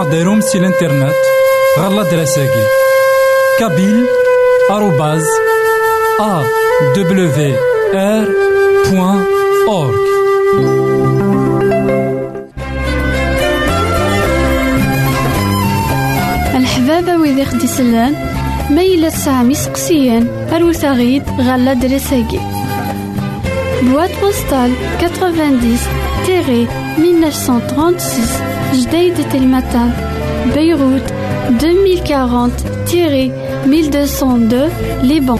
غديرهم سي الانترنت غالا دراساكي كابيل آروباز أ دبليو آر بوان أورك الحبابة ويدي خدي سلان ما إلا تسعام يسقسيان أروت غيد غالا دراساكي Boîte postale 90-1936 Jdeï de Telmata. Beyrouth 2040-1202 Liban.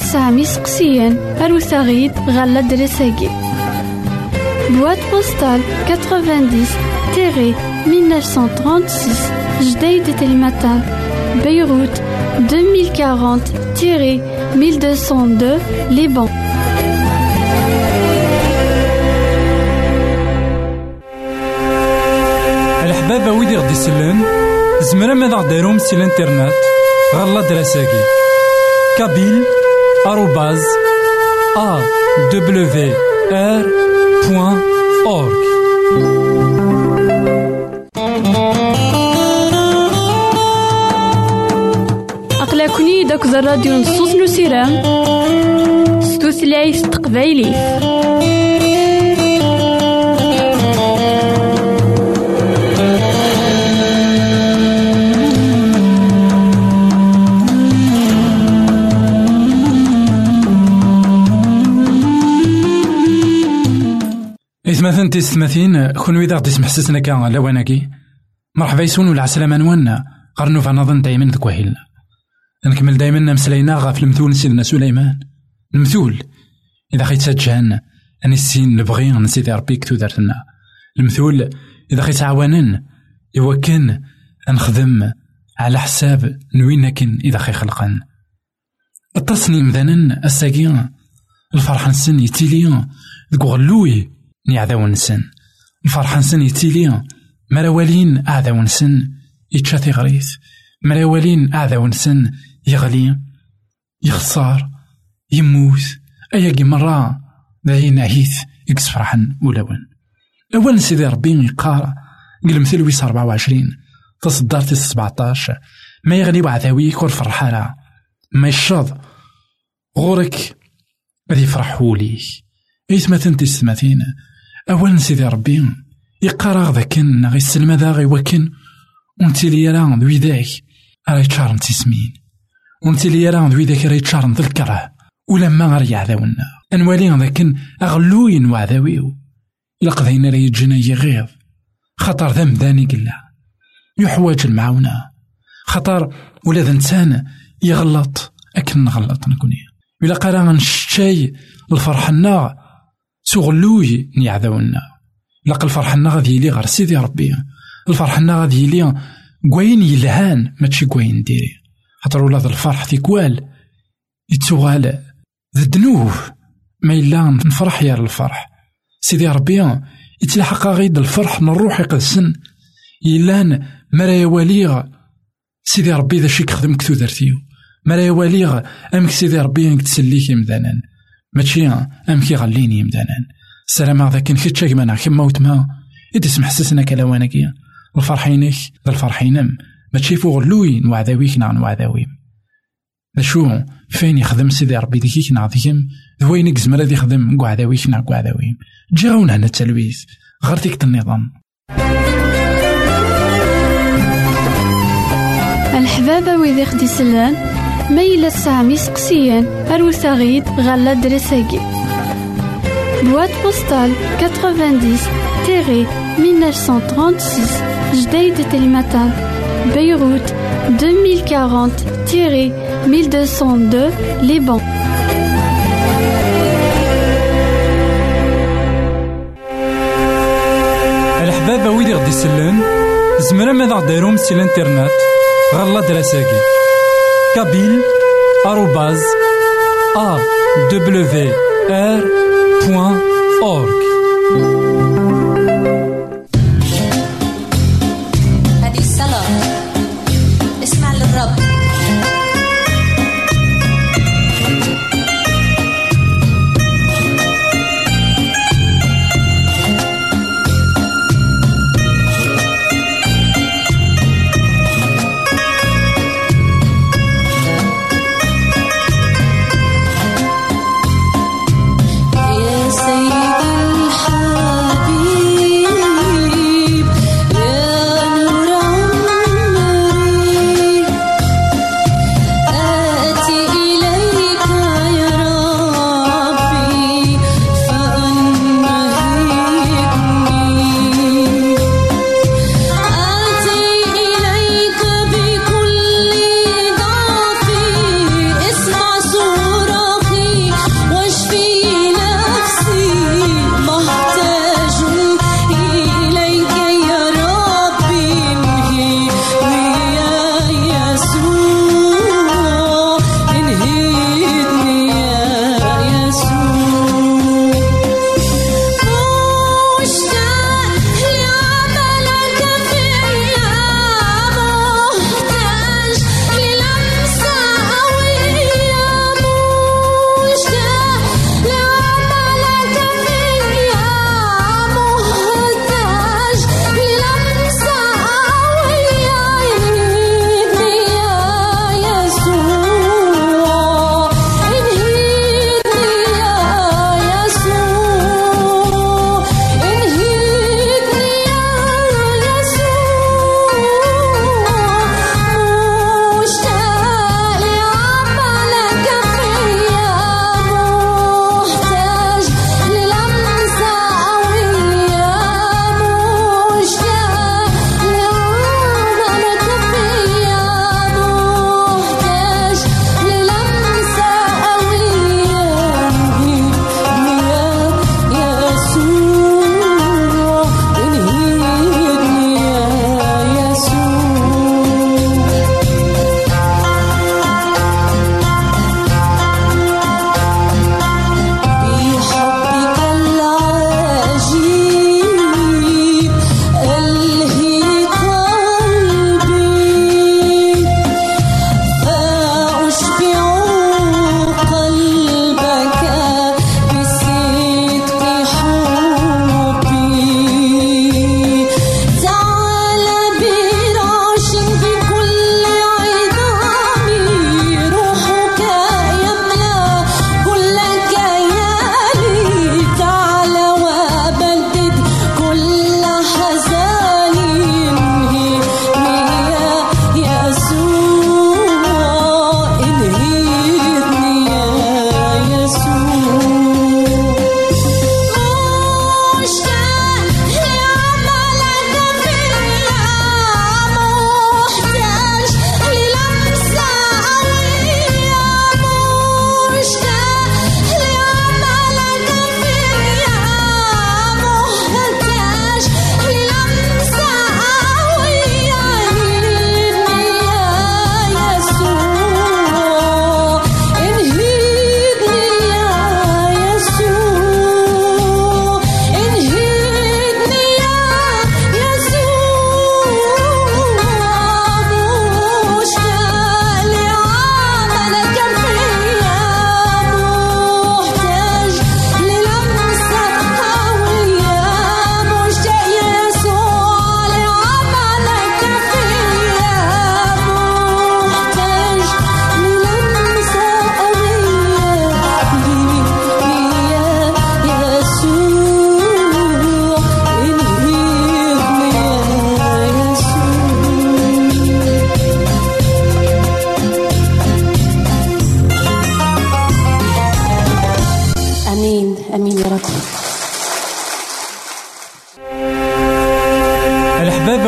تسعام يسقسيان أروت غيد غالا دراساكي Boîte postale 90-1936 Jdeï de Télématin Beyrouth 2040-1202 Liban الحبابة ويدي غدي يسلن زمرا ماذا غديرهم سي الانترنت؟ غالا دراساكي كابيل بوان أورك أقلكني داك الراديو نصوص نسيران ستوثلايف تقبايلي. إثماثن تيستماثين كون إذا غدي سمحسسنا كان لواناكي. مرحبا يسون ولا عسلامة نوانا. قرنو فنظن دايما ذكوهيل نكمل دايما مسلينا غاف المثول سيدنا سليمان. المثول. إذا خيت سجان أني السين نبغي نسيدي ربي كتو دارتنا. المثول. إذا خيت عوانن إوا كان نخدم على حساب نوين كن إذا خي خلقان. التصنيم مذانا الساقي الفرح نسن يتيلي ذكو غلوي. ني عذاو نسن الفرح نسن يتيلي مراوالين أعذاو نسن يتشاتي غريث مراوالين أعذاو نسن يغلي. يخسر يموت. أيا مرة داين عيث يكس فرحا ولون. أول سيدي ربي يقار قل مثل ويس 24 تصدر تيس 17 ما يغلي وعذاوي كور فرحالة ما يشرض. غورك غادي يفرحوا ليك إيث ما تنتي مثين أول سيدي ربي يقرا ذاكن غي السلمى ذا غي وكن ونتي لي راه ذوي ذاك راه يتشارن تسمين ونتي لي راه ذوي ذاك راه يتشارن ذا الكره ولما غير يعذاونا انوالي ذاكن أغلوين وعذاويو. إلا قضينا راه يجينا يغيظ خطر ذا مداني قلا يحواج المعاونة خطر ولاد انسان يغلط. أكن نغلط نكوني. إلا قرا نشتاي الفرحنا سغلوي نيعذاونا. لقى الفرحنا غادي يلي غير سيدي ربي. الفرحنا غادي يلي كوين يلهان ماشي كوين ديري خاطر ولاد الفرح تيكوال يتسوغال ذدنوه ما إلا نفرح يا الفرح. سيدي ربي يتلحق غيد الفرح نروح يقدسن إلان مرا يواليغ. سيدي ربي ذا شي كخدم كثو درتيو مرا يواليغ أمك سيدي ربي تسليك يمدانا ماشي أمك يغليني يمدانا السلام ذاك كيتشا كما كما وتما إدي سمح سسنا كلاوانكي الفرحينك الفرحينم. ماشي فوق لوين وعذاويك نعن وعذاويم. شو فين يخدم سيدي ربي ديكيك نعطيهم ذوين يكزمر هذا يخدم قعداويك نع قعداويم جي غاونا هنا التلويث غير تيك النظام. الحبابة ويدي خدي سلان. ما إلا سامي سقسيان أروتا غيد غالا دريساكي بواد بوستال 90 تيري 1936 جديد تلمتان بيروت 2040 تيري 1202 Liban الحبابة ويدي غدي يسلن زمرا ماذا غديرهم سي الانترنت غالا دراساكي كابيل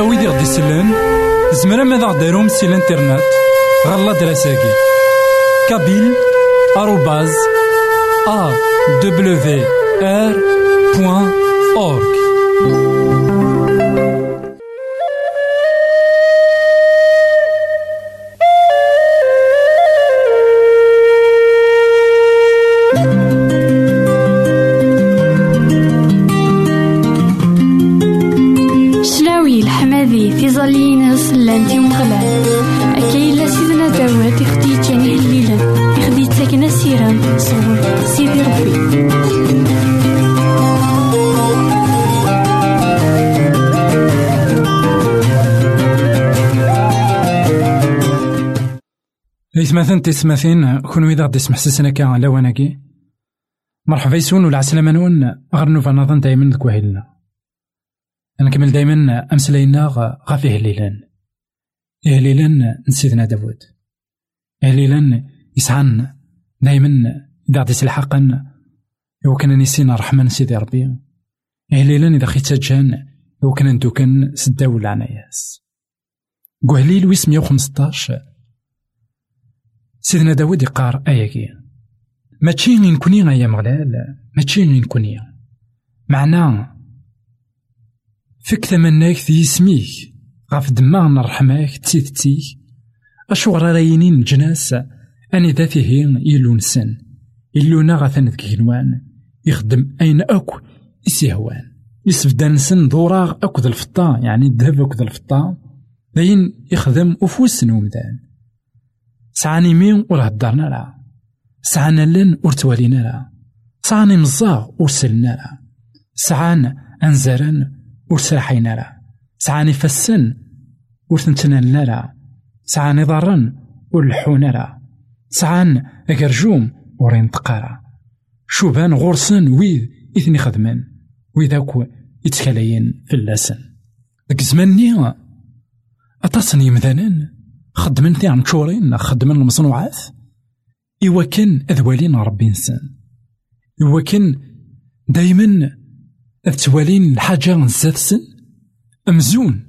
ويدي غدي يسلن زمرا ماذا غديرهم سي الانترنت غالا دراساكي. كابيل آروباز أ إثماثن تسماثين كون إذا غدي يسمح سسنا كا لواناكي مرحبا يسون ولا عسلامة نون غير نوفا نظن دايما ذك وهيلنا نكمل دايما أمسلاينا غا فيه هليلان هليلان نسيدنا داود هليلان يسعان دايما إذا غدي يسلحقن يو كان نسينا الرحمن سيدي ربي. هليلان إذا خيت جان يو كان ندوكن سداو العناياس. قهليل ويس 115 سيدنا داود يقار آياكي ماشي غي نكوني غايا مغلال ماشي غي نكوني معناه فيك ثمناك في اسميك غاف دماغ نرحماك تيتيك أشوغ راينين جناس أني ذاتي هي إلو نسن. إلو ناغا ذك يخدم أين أكو؟ يسيهوان يسفدان سن دوراغ أكو ذا الفطا يعني الذهب أكو ذا الفطا. داين يخدم أفوس نومدان سعاني مين ور هدرنا لا. سعانا لن ور توالينا لا. سعاني مزاغ ور سلنا لا. سعان أنزرن ور سرحينا لا. سعاني فسن ور تنتنالنا لا. سعاني ضرن ور لا. سعان أكرجوم ور ينتقارا شوبان غورسن ويد إثني خدمن. ويداك في اللسن ديك زماني أتصني مثلا خدمن ثي عنشورين خدمن المصنوعات. إوا كان أذوالين ربي إنسان. إوا كان دايما أذ توالين الحاجة نزات سن. أمزون.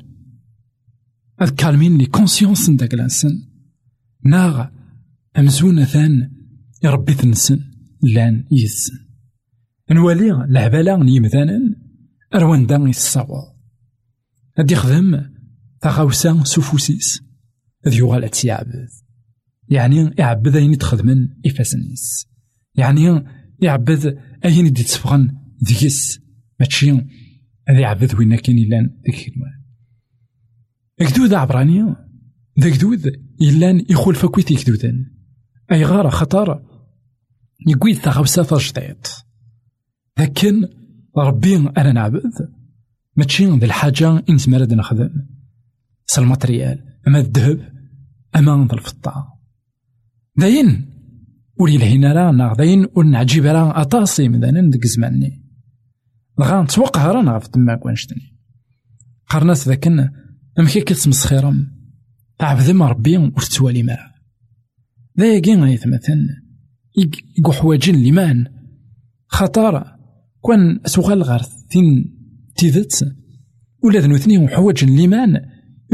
أذ كالمين لي كونسيونس نداك الإنسان. ناغ أمزون ثان يربي ثنسن لأن يسن نوالي العبالة يمثالا أروان دا يساوى. هاد يخدم تغاوسا سوفوسيس. ذ يغال يعبد يعني يعبد أين تخدمن إفاسنيس يعني يعبد أين دي تسفغن ذيس ماشي هذا يعبد وين كاين إلان ذيك الكلمة كدود عبرانية ذاك دود إلان يخول فكويت كدودن أي غارة خطر يقوي تغاوسا تجديد لكن ربي أنا نعبد. ماشي ذي الحاجة إن زمرد نخدم. الماتريال أما الذهب؟ أما ذا الفضة داين ولي لهينا راه ناغ. داين ور نعجيب راه أطاسي مثلا ديك زماني. غا نتوقع راه نغف تماك وانشتني. قرنات ذاك أم كي كتمسخيرم عبد ما ربي ور توالي معاه ذا يقين غيثمثن يقو حواجين ليمان. خطر كون سوغال غار ثين تيذت ولا ذنوثني وحواجن ليمان.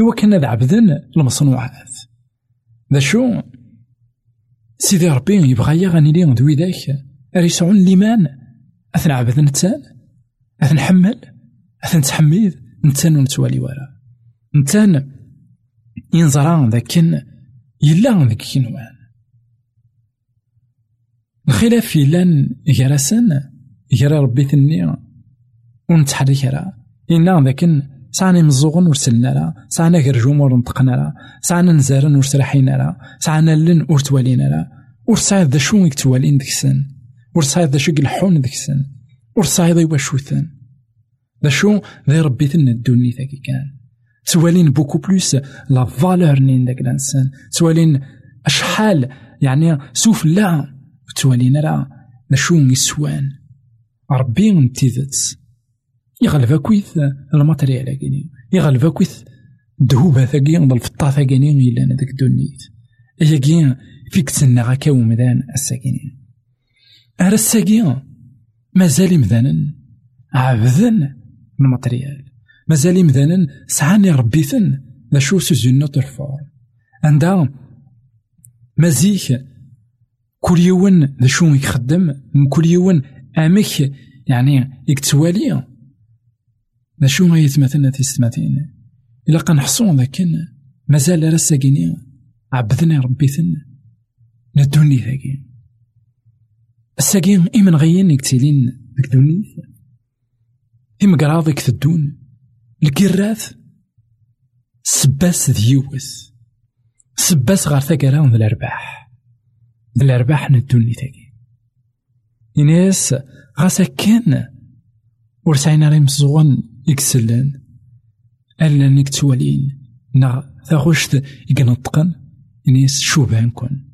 إوا كان ذا عبدن المصنوعات ذا شو سيدي ربي يبغى غاني لي دوي ذاك ريسعون ليمان أثن عبد نتان أثن حمل أثن تحميد نتان ونتوالي ورا نتان ينزران ذاكن يلا ذاك كنوان الخلاف يلان جراسن جرا ربي ثني ونتحرك راه إنا ذاكن سعنا مزوغن ورسلنا راه سعنا كرجوم ورنطقنا راه سعنا نزارن ورسرحينا راه سعنا لن ورتوالينا راه ورصايد ذا شو يكتوالين ذيك السن؟ ورصايد ذا شو يلحون ذيك السن؟ ورصايد يوا شوثن ذا شو ذا ربي ثنا الدوني ذاك كان. سوالين بوكو بلوس لا فالور نين ذاك الانسان سوالين أشحال يعني سوف لا توالين راه ذا شو يسوان ربي نتيذت. يغلب كويث الماتريال كيني. يغلب كويث دهوبة ثاقي الفطا ثاقيني إلا أنا داك الدنيت أياكي فيك تسنى غاكا ومدان الساكنين أرى الساقي مازال مذانا عبدن الماتريال. مازال مذانا سعاني ربيثن ذا شو سوزي نوتر فور عندها مزيك كل يوم ذا شو يخدم كل يوم أمك يعني يكتوالي. ذا شو ما يتمثلنا تيستماتين إلا قنحصون ذاك مازال راساكيني عبدني ربيثن ندوني ذاكي. الساقين إيمن غيين يكتلين ذاك دوني إم قراضك تدون الكراث سباس ديوس سباس غار ثقران ذا الأرباح. ذا الأرباح ندوني ثاقي إناس غاسا كان ورسعينا ريم زوان يكسلن ألا نيك توالين نا ثاغوشت يقنطقن. إنيس شوبان كون.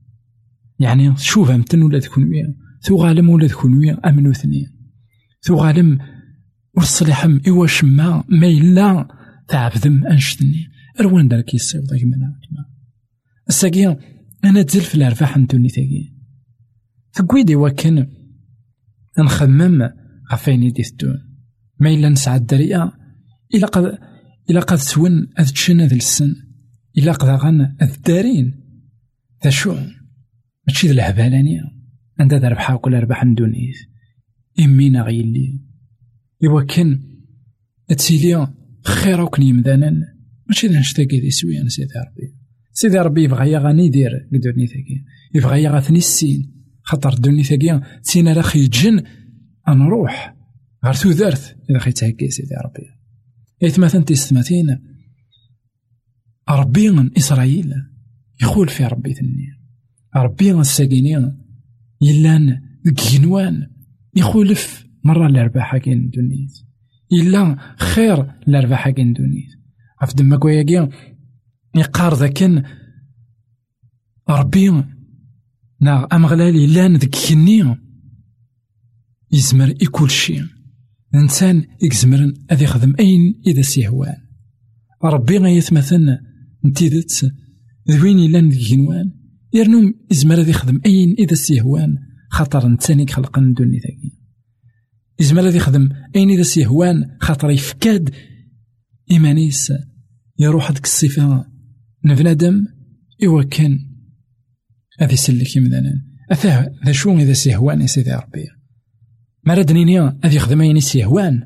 يعني شوبان تن ولا تكون ويا ثغالم ولا تكون ويا أمن وثنين ثغالم ورصلحم إوا شما ما إلا تعبدم أنشتني. أروان دارك يسيو ضيق منا الساقيا أنا تزل في الأرباح ندوني تاقي تقويدي وكن نخمم غفاين يدي الدون ما إلا نسعى الدريئة إلا قد إلا قد سون أذ تشن السن إلا قد غن أذ دارين. ذا شو ماشي ذا الهبالانية. عند ذا ربحا وكل ربح ندونيث إمينا غيلي إوا كان تسيلي خير وكن يمدانا ماشي ذا نشتاقي ذي سويا سيدي ربي. سيدي ربي يبغى يغاني يدير قدرني ثاقي يبغى يغاثني السين. خاطر دوني ثاقي سينا راه خيجن نروح غير ثوثرت إذا خيت هكي سيدي ربي. إثمثن تيستمثين ربي إسرائيل. يخول في ربي ثني. ربي الساقينين يلان كينوان يخولف مرة الأرباح كين دونيت إلا خير الأرباح كين دونيت عف دما كوياكي يقار ذاكن. ربي نا أمغلالي لأن ذك كني يزمر إكل شيء. الإنسان يكزمرن أذ يخدم أين إذا سيهوان. ربي غيثمثن نتيدت ذوين إلا جنوان. يرنو إزمر أذ يخدم أين إذا سيهوان. خاطر نتاني خلق ندوني ذاكي. إزمر أذ يخدم أين إذا سيهوان. خاطر يفكاد إيمانيس يروح هذيك الصفة. نبنادم إوا كان أذ يسلك يمدانا أثاه ذا شو إذا سيهوان يا سيدي ربي. ما راد نينيا؟ هذا يخدم أين يسيهوان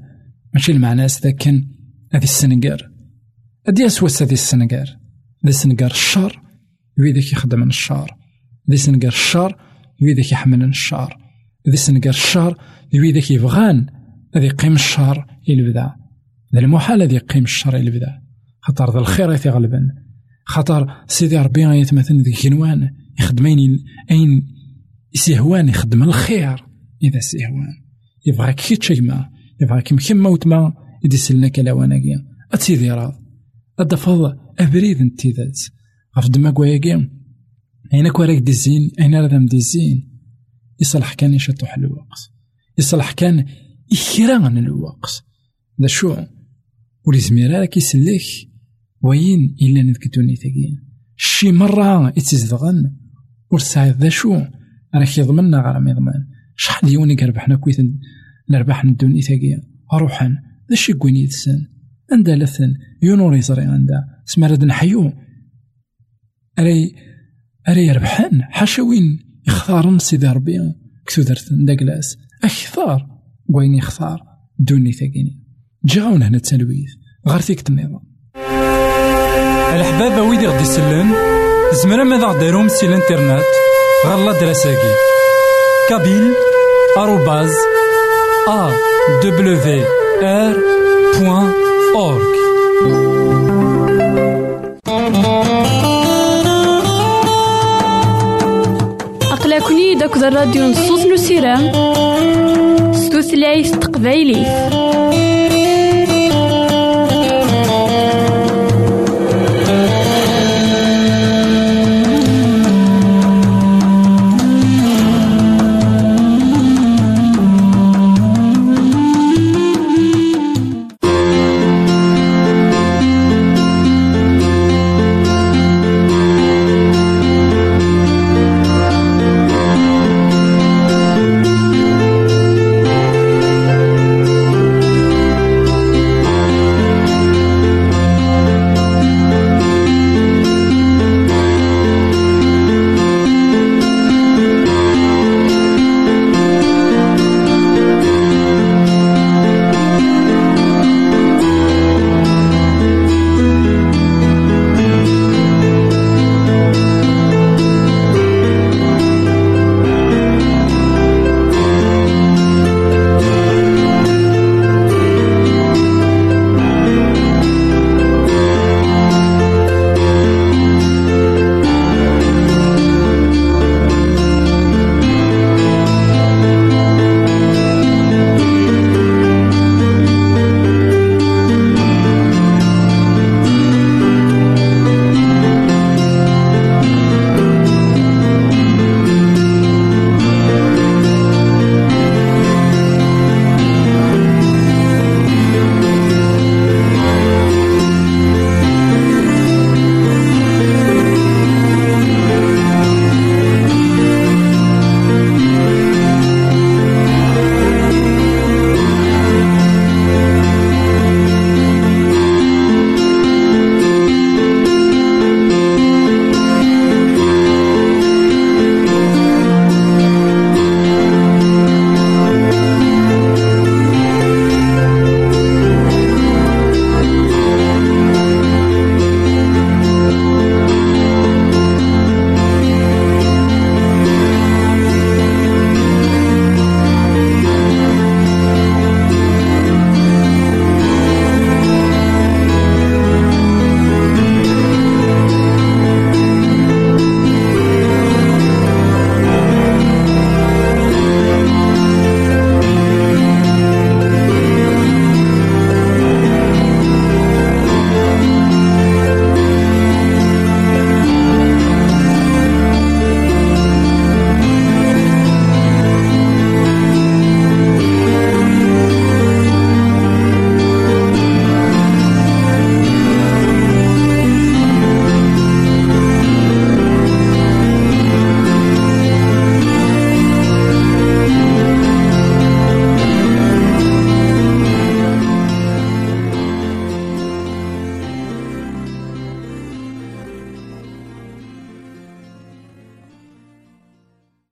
ماشي المعنى كان هذه السنقار أسوس هذه السنقار هذه السنقار الشر يويدك يخدم الشر هذه سنقار الشر يويدك يحمل الشر هذه سنقار الشر يويدك يبغان. هذه يقيم الشر يلبدا ذا المحال هذه يقيم الشر يلبدا خاطر ذا الخير يتغلبن خاطر سيدي ربي يتمثل ذيك جنوان يخدمين أين؟ يسيهوان يخدم الخير. إذا سيهوان. يبغاك كي تشيما يبغاك مكيما وتما يدي سلنا كلاواناكي أتيدي راض. أدفض أبريد انتيذات غف دما كواياكي أين كواراك ديزين أين راه ديزين يصلح كان يشطح الوقت. يصلح كان إخران الوقت. ذا شو؟ ولي زميرا كيسلك وين إلا نذكتوني ثقين شي مرة يتزدغن. ورساعد ذا شو؟ راك يضمننا غير ما يضمن. شحال ديوني كربحنا كويت الأرباح ندوني ثاقيا روحا ذا شي كوين يدسن عندها لثن. يونور يزري عندها سما راد نحيو أري أري يربحان. حاشا وين يختارن سيدي ربي. كتو درتن. داكلاس أكثر كوين يختار. دوني ثاقيني جاونا هنا التلويث غير فيك النظام الحبابة ويدي غدي يسلن زمرا ماذا غديرهم سي الانترنت غالا دراساكي. كابيل. بوان أورك أقلكني داك الراديو نصوص نسيرام ستوثلايف تقبايليه